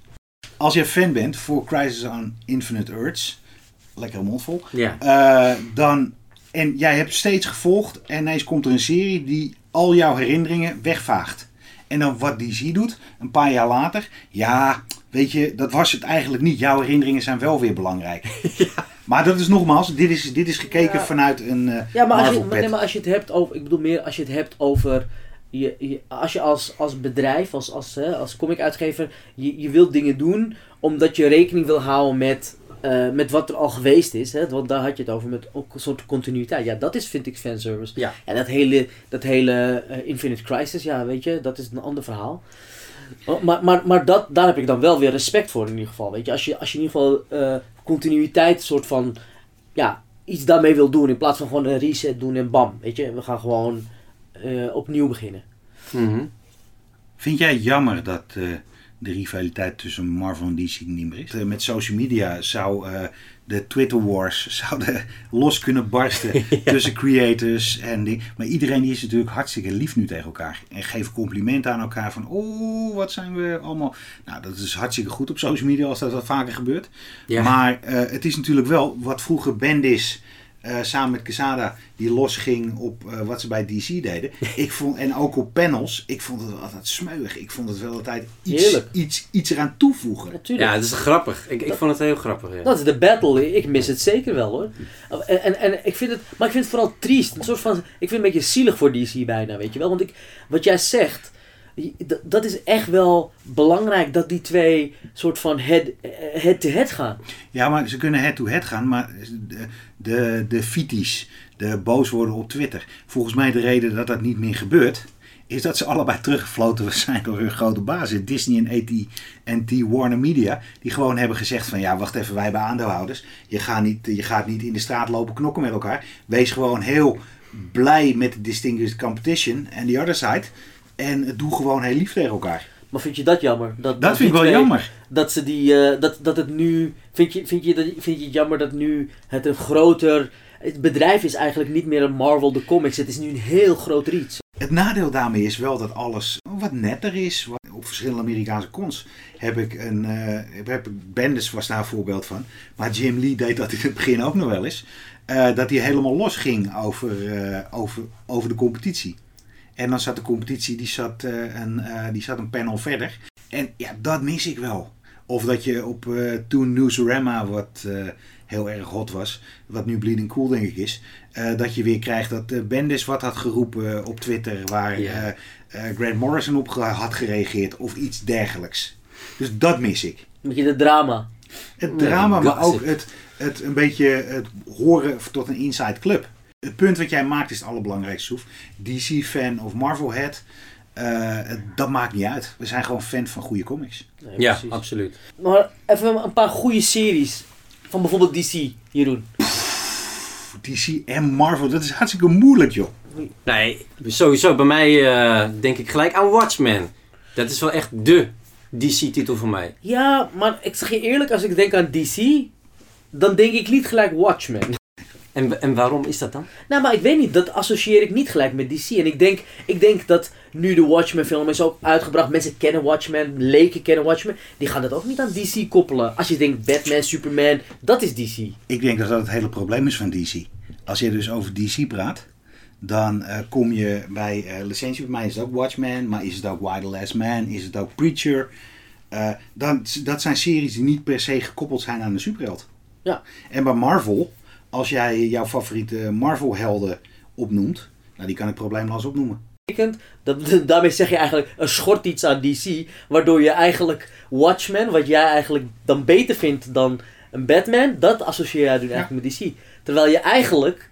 Als je fan bent voor Crisis on Infinite Earths, lekker mondvol, Ja. Eh, dan, en jij hebt steeds gevolgd en ineens komt er een serie die al jouw herinneringen wegvaagt. En dan wat DC doet, een paar jaar later, ja, weet je, dat was het eigenlijk niet. Jouw herinneringen zijn wel weer belangrijk. Maar dat is nogmaals, dit is, dit is gekeken Ja. vanuit een eh Ja, maar als, je, Marvel maar, pet. nee, maar als je het hebt over, ik bedoel meer als je het hebt over je, je, als je als, als bedrijf, als, als, hè, als comic-uitgever, je, je wilt dingen doen omdat je rekening wil houden met, eh, met wat er al geweest is. Hè? Want daar had je het over, met ook een soort continuïteit. Ja, dat is, vind ik, fanservice. Ja. En dat hele, dat hele eh, Infinite Crisis, ja, weet je, dat is een ander verhaal. Oh, Maar, maar, maar dat, daar heb ik dan wel weer respect voor in ieder geval. Weet je, als je, als je in ieder geval eh, continuïteit, soort van, ja, iets daarmee wil doen. In plaats van gewoon een reset doen en bam. Weet je, we gaan gewoon opnieuw beginnen. Mhm. Vind jij jammer dat de rivaliteit tussen Marvel en DC niet meer is? Eh, met social media zou eh, de Twitter wars zouden los kunnen barsten tussen creators en die. Maar iedereen die is natuurlijk hartstikke lief nu tegen elkaar. En geeft complimenten aan elkaar van oh, wat zijn we allemaal. Nou, dat is hartstikke goed op social media als dat wat vaker gebeurt. Ja. Maar eh, het is natuurlijk wel wat vroeger Bendis eh, samen met Quesada die losging op eh, wat ze bij DC deden. Ik vond, en ook op panels, ik vond het wel altijd smeuig. Ik vond het wel altijd iets, Heerlijk. iets, iets eraan toevoegen. Natuurlijk. ja, dat is grappig. Ik, ik vond het heel grappig. Ja. Dat is de battle. Ik mis het zeker wel hoor. En, en, en ik vind het, maar ik vind het vooral triest. Een soort van, ik vind het een beetje zielig voor DC bijna, weet je wel. Want ik, wat jij zegt, dat is echt wel belangrijk dat die twee soort van head- eh, head-to-head gaan. Ja, maar ze kunnen head-to-head gaan, maar de, de, de fities, de boos worden op Twitter. Volgens mij de reden dat dat niet meer gebeurt, is dat ze allebei teruggefloten zijn door hun grote bazen. Disney en AT en T Warner Media, die gewoon hebben gezegd van ja, wacht even, wij hebben aandeelhouders. Je gaat niet, je gaat niet in de straat lopen knokken met elkaar. Wees gewoon heel blij met de Distinguished Competition en the other side. En doe gewoon heel lief tegen elkaar. Maar vind je dat jammer? Dat, Dat vind ik wel twee- jammer. Dat ze die, eh, dat, dat het nu, vind je, vind, je, dat- vind je het jammer dat nu het een groter, het bedrijf is eigenlijk niet meer een Marvel de comics, het is nu een heel groot iets. Het nadeel daarmee is wel dat alles wat netter is. Wat- Op verschillende Amerikaanse cons heb ik een. eh, heb, ik, Bendis was daar een voorbeeld van. Maar Jim Lee deed dat in het begin ook nog wel eens. eh, dat hij helemaal los ging over, over, over de competitie. En dan zat de competitie, die zat, eh, een, eh, die zat een panel verder. En ja, dat mis ik wel. Of dat je op eh, toen Newsarama, wat heel erg hot was, wat nu Bleeding Cool denk ik is, dat je weer krijgt dat Bendis wat had geroepen op Twitter waar Grant Morrison op had gereageerd of iets dergelijks. Dus dat mis ik. Een beetje de drama. Het drama, maar ook het, het een beetje het horen tot een inside club. Het punt wat jij maakt is het allerbelangrijkste, Soef. DC-fan of Marvel-head, eh, het- dat maakt niet uit. We zijn gewoon fan van goede comics. Nee, Ja, precies. absoluut. Maar even een paar goede series. Van bijvoorbeeld DC, Jeroen. DC en Marvel, dat is hartstikke moeilijk, joh. Nee, sowieso bij mij eh, denk ik gelijk aan Watchmen. Dat is wel echt de DC-titel voor mij. Ja, maar ik zeg je eerlijk, als ik denk aan DC, dan denk ik niet gelijk Watchmen. En, en waarom is dat dan? Nou, maar ik weet niet, dat associeer ik niet gelijk met DC. En ik denk, ik denk dat nu de Watchmen film is ook uitgebracht, mensen kennen Watchmen, leken kennen Watchmen, die gaan dat ook niet aan DC koppelen. Als je denkt Batman, Superman, dat is DC. Ik denk dat dat het hele probleem is van DC. Als je dus over DC praat, dan eh, kom je bij eh, licentie. Bij mij is het ook Watchmen, maar is het ook Why the Last Man, is het ook Preacher. Eh, dan, dat zijn series die niet per se gekoppeld zijn aan de superheld. Ja. En bij Marvel, als jij jouw favoriete Marvel-helden opnoemt, nou die kan ik probleemloos opnoemen. dat, daarmee zeg je eigenlijk een schort iets aan DC, waardoor je eigenlijk Watchmen, wat jij eigenlijk dan beter vindt dan een Batman, dat associeer jij nu eigenlijk met DC. Terwijl je eigenlijk,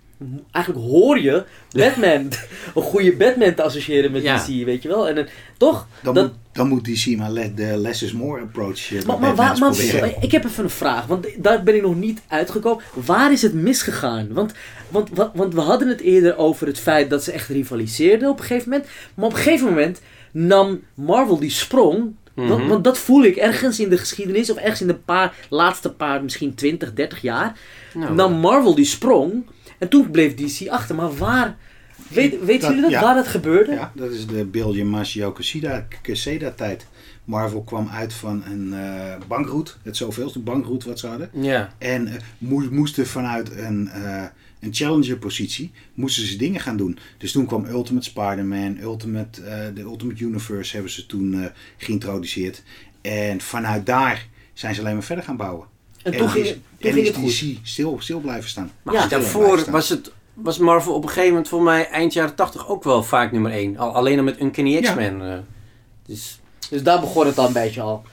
eigenlijk hoor je Batman, een goede Batman te associëren met Ja. DC, weet je wel. En, eh, toch? Dan, Dat- moet, dan moet DC maar le- de less is more approach eh, Maar, maar, waar, maar ik heb even een vraag, want daar ben ik nog niet uitgekomen. Waar is het misgegaan? Want, want, want, want we hadden het eerder over het feit dat ze echt rivaliseerden op een gegeven moment. Maar op een gegeven moment nam Marvel die sprong. Want, Mhm. want dat voel ik ergens in de geschiedenis, of ergens in de paar, laatste paar, misschien 20, 30 jaar. Nou, nam Marvel die sprong. En toen bleef DC achter. Maar waar. Weet, weten jullie dat? ja. Waar dat gebeurde? Ja, dat is de Billion Masio Caseda tijd. Marvel kwam uit van een eh bankroet, het zoveelste bankroet wat ze hadden. Ja. En eh, moe- moesten vanuit een, eh, een challenger positie, moesten ze dingen gaan doen. Dus toen kwam Ultimate Spider-Man, Ultimate, de Ultimate Universe hebben ze toen geïntroduceerd. En vanuit daar zijn ze alleen maar verder gaan bouwen. En toen ging, is, het- toen en ging is het goed. DC stil, stil blijven staan. Maar Ja. Stil daarvoor was het was Marvel op een gegeven moment voor mij eind jaren 80 ook wel vaak nummer 1. Al, alleen al met Uncanny. X-Men. eh. dus Dus daar begon het al een beetje al.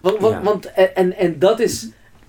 Want, want, Ja. want en, en, en dat is,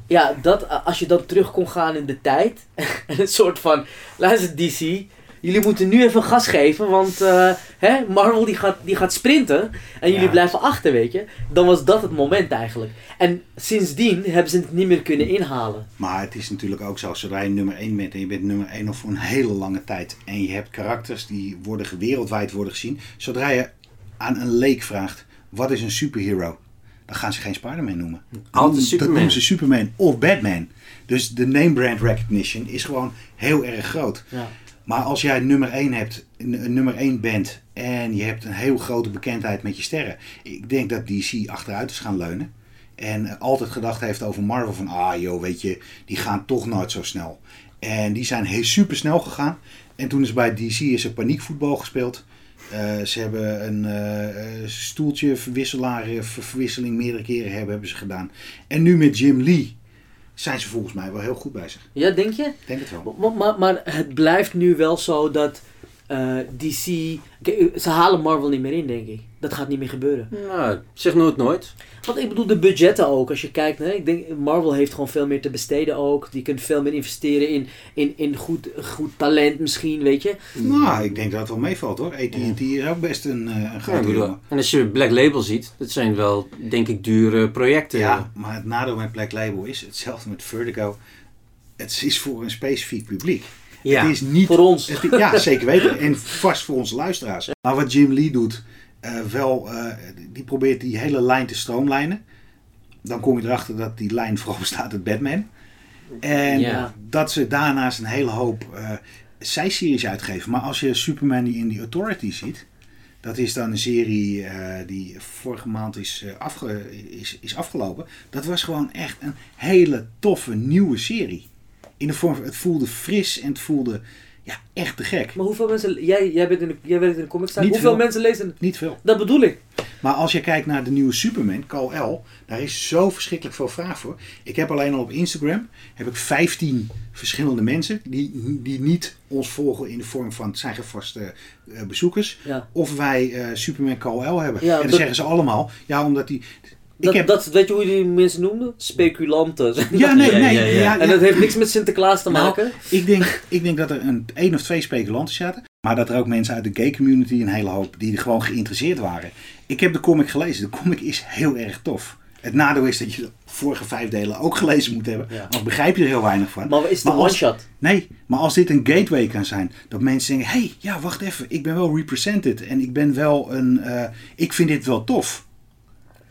ja, dat, als je dan terug kon gaan in de tijd. en een soort van, luister DC, jullie moeten nu even gas geven. Want eh, hè, Marvel die gaat, die gaat sprinten. En jullie Ja. blijven achter, weet je. Dan was dat het moment eigenlijk. En sindsdien hebben ze het niet meer kunnen inhalen. Maar het is natuurlijk ook zo, zodra je nummer 1 bent en je bent nummer 1 nog voor een hele lange tijd. En je hebt karakters die worden, wereldwijd worden gezien. Zodra je aan een leek vraagt, wat is een superhero? Dan gaan ze geen Spider-Man noemen. Dan Altijd Superman. Dat noemen ze Superman of Batman. Dus de name brand recognition is gewoon heel erg groot. Ja. Maar als jij nummer 1 hebt, nummer 1 bent en je hebt een heel grote bekendheid met je sterren. Ik denk dat DC achteruit is gaan leunen. En altijd gedacht heeft over Marvel van, ah joh, weet je, die gaan toch nooit zo snel. En die zijn heel super snel gegaan. En toen is bij DC is er paniekvoetbal gespeeld. Eh, ze hebben een eh, eh, stoeltje verwisselaar, ver- verwisseling meerdere keren hebben, hebben ze gedaan. En nu met Jim Lee zijn ze volgens mij wel heel goed bezig. ja, denk je? Ik denk het wel. Maar, maar, maar het blijft nu wel zo dat eh, DC... Ze halen Marvel niet meer in, denk ik. Dat gaat niet meer gebeuren. nou, zeg nooit nooit. Want ik bedoel de budgetten ook. Als je kijkt, hè, ik denk Marvel heeft gewoon veel meer te besteden ook. Die kunt veel meer investeren in, in, in goed, goed talent misschien, weet je. Nou, ik denk dat het wel meevalt hoor. AT&T is ook best een, eh, een Ja, grote bedoel, jongen. en als je Black Label ziet, dat zijn wel, denk ik, dure projecten. Ja, maar het nadeel met Black Label is hetzelfde met Vertigo. Het is voor een specifiek publiek. Ja. Het is niet, Voor ons. het- ja, zeker weten. En vast voor onze luisteraars. Maar wat Jim Lee doet, wel, eh, die probeert die hele lijn te stroomlijnen. Dan kom je erachter dat die lijn vooral bestaat uit Batman. En Ja. dat ze daarnaast een hele hoop eh zijseries uitgeven. Maar als je Superman die in die Authority ziet. Dat is dan een serie eh, die vorige maand is, eh, afge, is, is afgelopen. Dat was gewoon echt een hele toffe nieuwe serie. In de vorm van, het voelde fris en het voelde ja, echt te gek. Maar hoeveel mensen... Jij, jij, bent in de, jij werkt in de comics Niet Hoeveel veel. mensen lezen het? Niet veel. Dat bedoel ik. Maar als je kijkt naar de nieuwe Superman, Kal-El, daar is zo verschrikkelijk veel vraag voor. Ik heb alleen al op Instagram heb ik 15 verschillende mensen die, die niet ons volgen in de vorm van het zijn geen vaste eh, bezoekers. Ja. Of wij eh, Superman Kal-El hebben. Ja, en dan dat- zeggen ze allemaal, ja omdat die... Ik Dat, heb, dat, weet je hoe die mensen noemden? Speculanten. ja, nee, nee. ja, Ja, ja. En dat heeft niks met Sinterklaas te Nou, maken. Ik denk, ik denk dat er een één of twee speculanten zaten. Maar dat er ook mensen uit de gay community, een hele hoop, die er gewoon geïnteresseerd waren. Ik heb de comic gelezen. De comic is heel erg tof. Het nadeel is dat je de vorige vijf delen ook gelezen moet hebben. Ja. Anders begrijp je er heel weinig van. Maar is het een one-shot? Nee, maar als dit een gateway kan zijn, dat mensen denken: hé, hey, ja, wacht even, ik ben wel represented en ik ben wel een, eh, ik vind dit wel tof.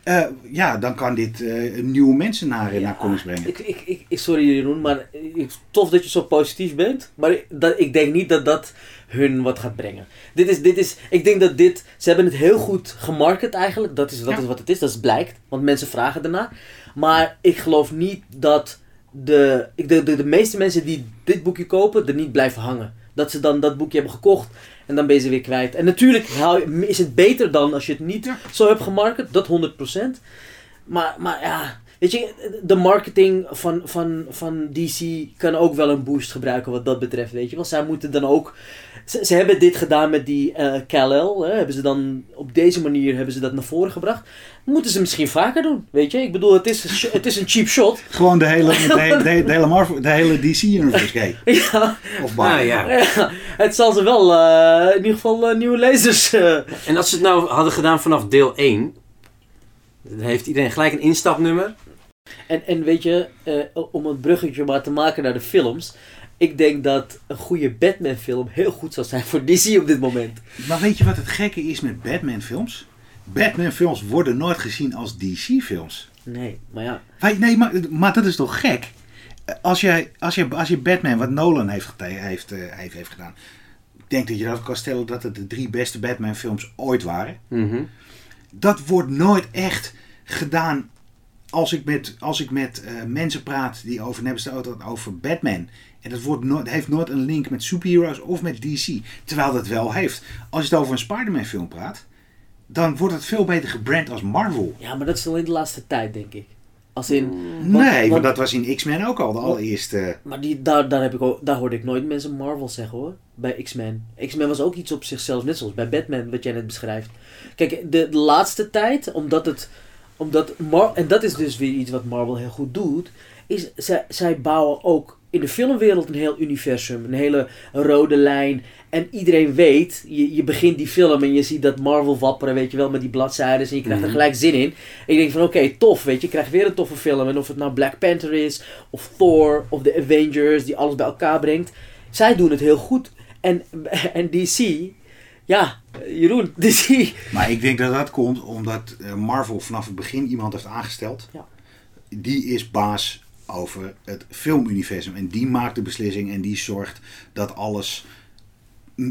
Eh, ja, dan kan dit eh, nieuwe mensen naar, naar comics brengen. Ik, ik, ik, sorry Jeroen, maar ik, tof dat je zo positief bent. Maar ik- dat, ik denk niet dat dat hun wat gaat brengen. Dit is, dit is, ik denk dat dit, ze hebben het heel goed gemarket eigenlijk. Dat is, dat Ja. is wat het is, dat is blijkt. Want mensen vragen ernaar. Maar ik geloof niet dat de, ik, de, de, de meeste mensen die dit boekje kopen, er niet blijven hangen. Dat ze dan dat boekje hebben gekocht en dan ben je ze weer kwijt. En natuurlijk is het beter dan als je het niet Ja. zo hebt gemarket, dat 100%. Maar, maar ja, weet je, de marketing van, van, van DC kan ook wel een boost gebruiken wat dat betreft, weet je wel. Zij moeten dan ook, ze, ze hebben dit gedaan met die eh Kal-El, hè, hebben ze dan op deze manier hebben ze dat naar voren gebracht. Moeten ze misschien vaker doen, weet je. Ik bedoel, het is, het is een cheap shot. Gewoon de hele, de, de, de hele, Marvel, de hele DC-universe gay. ja, Of Nou bi. ja. ja, het zal ze wel eh, in ieder geval eh, nieuwe lezers... eh, En als ze het nou hadden gedaan vanaf deel 1, dan heeft iedereen gelijk een instapnummer. En, en weet je, eh, om een bruggetje maar te maken naar de films. Ik denk dat een goede Batman film heel goed zou zijn voor DC op dit moment. Maar weet je wat het gekke is met Batman-films? Batman-films worden nooit gezien als DC-films. Nee, maar ja. Wij- Nee, maar, maar dat is toch gek? Als je, als je, als je Batman, wat Nolan heeft, eh, heeft, heeft gedaan. Ik denk dat je dat kan stellen dat het de drie beste Batman-films ooit waren. Mhm. Dat wordt nooit echt gedaan als ik met, als ik met eh, mensen praat die over, hebben ze het altijd over Batman. En dat wordt nooit, heeft nooit een link met superheroes of met DC. Terwijl dat wel heeft. Als je het over een Spider-Man film praat, dan wordt het veel beter gebrand als Marvel. Ja, maar dat is al in de laatste tijd, denk ik. Als in, Mm. Want- nee, maar want- dat was in X-Men ook al, de allereerste. maar die, daar, daar, heb ik ook, daar hoorde ik nooit mensen Marvel zeggen hoor. Bij X-Men. X-Men was ook iets op zichzelf, net zoals bij Batman, wat jij net beschrijft. Kijk, de, de laatste tijd, omdat het. Omdat Mar en dat is dus weer iets wat Marvel heel goed doet. Is zij, zij bouwen ook in de filmwereld een heel universum. Een hele rode lijn. En iedereen weet, je, je begint die film en je ziet dat Marvel wapperen, weet je wel, met die bladzijden. En je krijgt er Mhm. gelijk zin in. En je denkt van oké, tof, weet je, je krijgt weer een toffe film. En of het nou Black Panther is, of Thor, of de Avengers, die alles bij elkaar brengt. Zij doen het heel goed. En, en DC, ja, Jeroen, DC. Maar ik denk dat dat komt omdat eh, Marvel vanaf het begin iemand heeft aangesteld. Ja. Die is baas over het filmuniversum. En die maakt de beslissing en die zorgt dat alles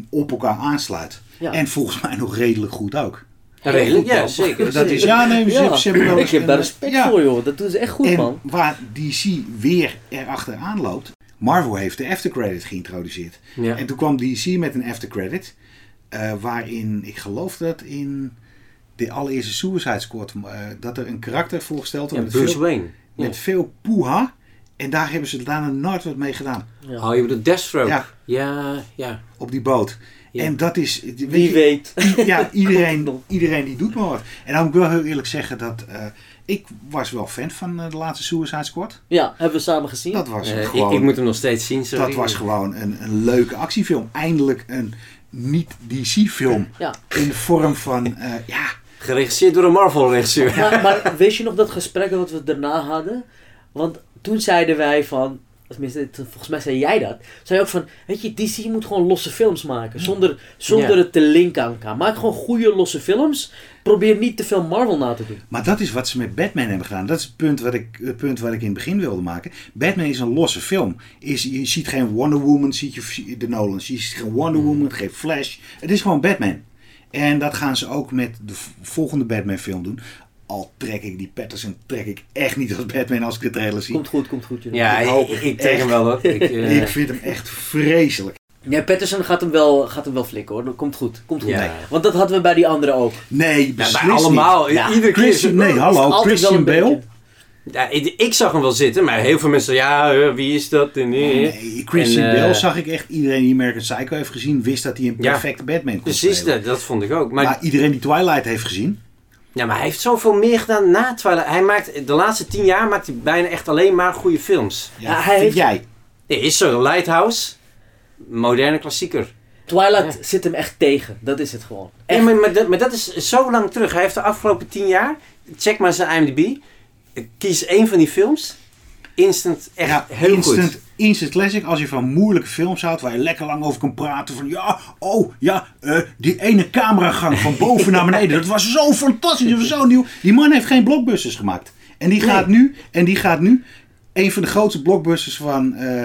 op elkaar aansluit. Ja. En volgens mij nog redelijk goed ook. Redelijk, ja, zeker. Dat is, ja, nee, ze, Ja, ze hebben ik heb daar respect ja. voor, joh. Dat doen ze echt goed, en man. waar DC weer erachteraan loopt. Marvel heeft de aftercredit geïntroduceerd. Ja. En toen kwam DC met een aftercredit. Eh waarin, ik geloof dat in de allereerste Suicide Squad... eh, dat er een karakter voorgesteld Ja, wordt met, Bruce veel, Wayne. Ja. met veel poeha. En daar hebben ze daarna nooit wat mee gedaan. Ja. Oh, je bedoelt Deathstroke. Ja. Ja, ja. Op die boot. Ja. En dat is... weet Wie je, weet. Ja, iedereen, iedereen die doet maar wat. En dan moet ik wel heel eerlijk zeggen dat... eh, ik was wel fan van de laatste Suicide Squad. Ja, hebben we samen gezien. Dat was Eh, ik, gewoon... ik moet hem nog steeds zien, sorry. Dat was gewoon een, een leuke actiefilm. Eindelijk een niet-DC-film. Ja. In de vorm van, eh, ja, Geregisseerd door een Marvel-regisseur. Maar, maar weet je nog dat gesprek wat we daarna hadden? Want toen zeiden wij van, tenminste, volgens mij zei jij dat. Zei je ook van, weet je, DC moet gewoon losse films maken. Zonder, zonder Ja. het te linken aan elkaar. Maak gewoon goede losse films. Probeer niet te veel Marvel na te doen. maar dat is wat ze met Batman hebben gedaan. Dat is het punt wat ik, het punt wat ik in het begin wilde maken. Batman is een losse film. Is, je ziet geen Wonder Woman, ziet je de Nolans. Je ziet geen Wonder Woman, geen Flash. Het is gewoon Batman. En dat gaan ze ook met de volgende Batman film doen. Al trek ik die Patterson trek ik echt niet als Batman als ik de trailer zie. Komt goed, komt goed. Jeroen. Ja, Ik ik, trek hem wel hoor. Ik, eh, Ik vind hem echt vreselijk. Ja, Patterson gaat hem, wel, gaat hem wel flikken hoor. Dat komt goed. Komt goed. Ja. Want dat hadden we bij die anderen ook. Nee, ja, beslist bij allemaal. niet. Ja, Iedere keer. Christian, nee, hallo, Christian Bale. beetje- Ja, ik, ik zag hem wel zitten, maar heel veel mensen ja, eh, wie is dat? En, eh, Nee, Christian En, Bale zag ik echt. Iedereen die American Psycho heeft gezien, wist dat hij een Ja. perfecte Batman kon Precies, spelen. dat, dat vond ik ook. Maar, Maar iedereen die Twilight heeft gezien, ja, maar hij heeft zoveel meer gedaan na Twilight. Hij maakt, de laatste tien jaar maakt hij bijna echt alleen maar goede films. ja, Ja, hij vind heeft- jij. Is zo, Lighthouse, moderne klassieker. Twilight Ja. zit hem echt tegen. Dat is het gewoon. Ja, maar, maar, dat, maar dat is zo lang terug. Hij heeft de afgelopen tien jaar, check maar zijn IMDb, kies één van die films, instant echt ja, heel instant, goed. Instant classic. Als je van moeilijke films houdt waar je lekker lang over kan praten. Van ja, oh ja, eh, die ene cameragang van boven naar beneden. Dat was zo fantastisch. Dat was zo nieuw. Die man heeft geen blockbusters gemaakt. En die gaat nu, en die gaat nu, een van de grootste blockbusters van eh,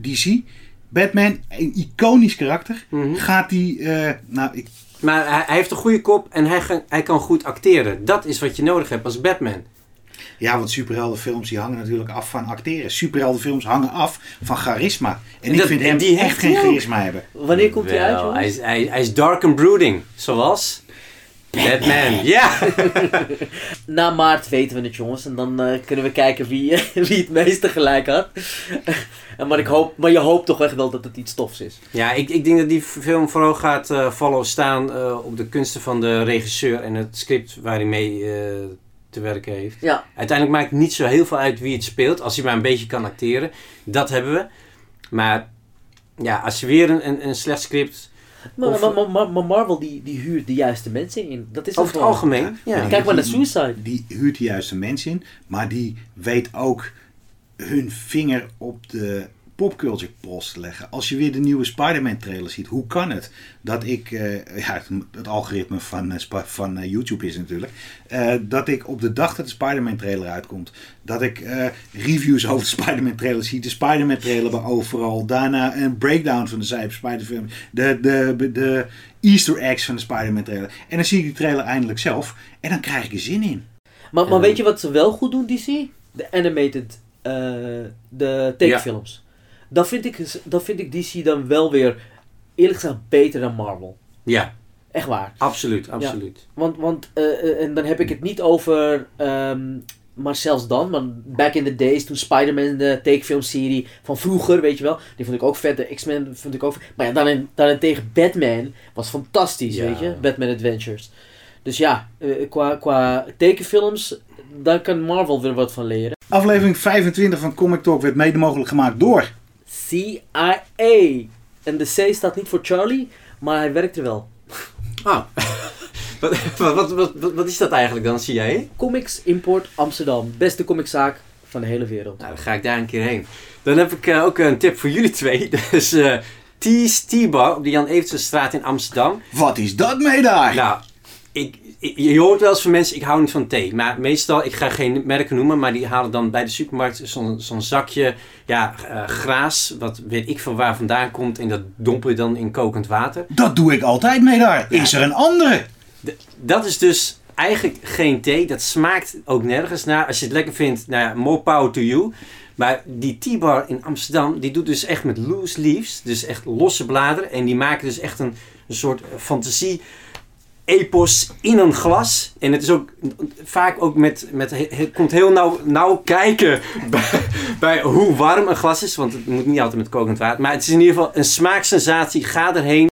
DC. Batman, een iconisch karakter. Mhm. Gaat die, eh, nou ik Maar hij, hij heeft een goede kop en hij, hij kan goed acteren. Dat is wat je nodig hebt als Batman. Ja, want superheldenfilms die hangen natuurlijk af van acteren. Superheldenfilms hangen af van charisma. En ik Dat- vind hem die heeft echt geen charisma hebben. Wanneer komt hij uit, hij, is, hij, hij is dark and brooding, zoals Batman. Ja! Na maart weten we het, jongens. En dan eh, kunnen we kijken wie, wie het meeste gelijk had. En maar, ik hoop, maar je hoopt toch echt wel dat het iets tofs is. Ja, ik, ik denk dat die film vooral gaat eh follow staan eh, op de kunsten van de regisseur en het script waar hij mee eh, te werken heeft. Ja, Uiteindelijk maakt het niet zo heel veel uit wie het speelt, als hij maar een beetje kan acteren. Dat hebben we. Maar ja, als je weer een, een, een slecht script, maar, Of- maar, maar, maar- maar Marvel die, die huurt de juiste mensen in. Dat is over het gewoon. algemeen. Ja. Ja. Kijk maar naar Suicide. Die huurt de juiste mensen in. Maar die weet ook hun vinger op de popculture post te leggen. Als je weer de nieuwe Spider-Man trailer ziet. Hoe kan het dat ik... eh, ja, het, het algoritme van, eh, van eh, YouTube is natuurlijk. eh, dat ik op de dag dat de Spider-Man trailer uitkomt. Dat ik eh, reviews over de Spider-Man trailer zie. De Spider-Man trailer bij overal. Daarna een breakdown van de Cyber Spider-Film. De, de, de easter eggs van de Spider-Man trailer. En dan zie ik die trailer eindelijk zelf. En dan krijg ik er zin in. Maar, maar weet je wat ze wel goed doen, DC? De animated, eh, de tekenfilms. Dat, vind ik, dat vind ik DC dan wel weer, eerlijk gezegd, beter dan Marvel. ja, Echt waar. absoluut, absoluut. Want, want eh, eh, en dan heb ik het niet over ehm, maar zelfs dan, maar back in the days, toen Spider-Man de tekenfilmserie van vroeger, weet je wel, die vond ik ook vet. De X-Men vond ik ook vet. Maar ja, daarin, daarentegen Batman was fantastisch, Ja. weet je. Batman Adventures. Dus ja, eh, qua, qua tekenfilms, daar kan Marvel weer wat van leren. Aflevering 25 van Comic Talk werd mede mogelijk gemaakt door... CIA. En de C staat niet voor Charlie, maar hij werkt er wel. Ah. wat, wat, wat, wat, wat is dat eigenlijk dan, zie jij? Comics Import Amsterdam. Beste comiczaak van de hele wereld. Nou, dan ga ik daar een keer heen. Dan heb ik eh, ook een tip voor jullie twee. Dus eh Tees T-Bar op de Jan Evertsenstraat in Amsterdam. Wat is dat mee daar? Nou, ik, ik- je hoort wel eens van mensen, ik hou niet van thee. Maar meestal, ik ga geen merken noemen, maar die halen dan bij de supermarkt zo'n zakje ja, eh, graas. Wat weet ik van waar vandaan komt. En dat dompel je dan in kokend water. Dat doe ik altijd mee daar. Is er een andere? D- dat is dus eigenlijk geen thee. Dat smaakt ook nergens naar. Als je het lekker vindt, nou ja, more power to you. Maar die T-bar in Amsterdam, die doet dus echt met loose leaves. Dus echt losse bladeren. En die maken dus echt een, een soort fantasie epos in een glas. En het is ook vaak ook met, met het komt heel nauw, nauw kijken bij, bij hoe warm een glas is. Want het moet niet altijd met kokend water. Maar het is in ieder geval een smaaksensatie. Ga erheen.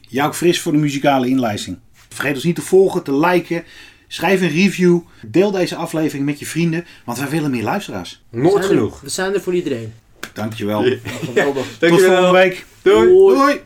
Jou fris voor de muzikale inlijsting. Vergeet ons niet te volgen, te liken. Schrijf een review. Deel deze aflevering met je vrienden. Want wij willen meer luisteraars. Nooit er- genoeg. We zijn er voor iedereen. Dankjewel. Geweldig. Tot volgende week. Doei. Doei.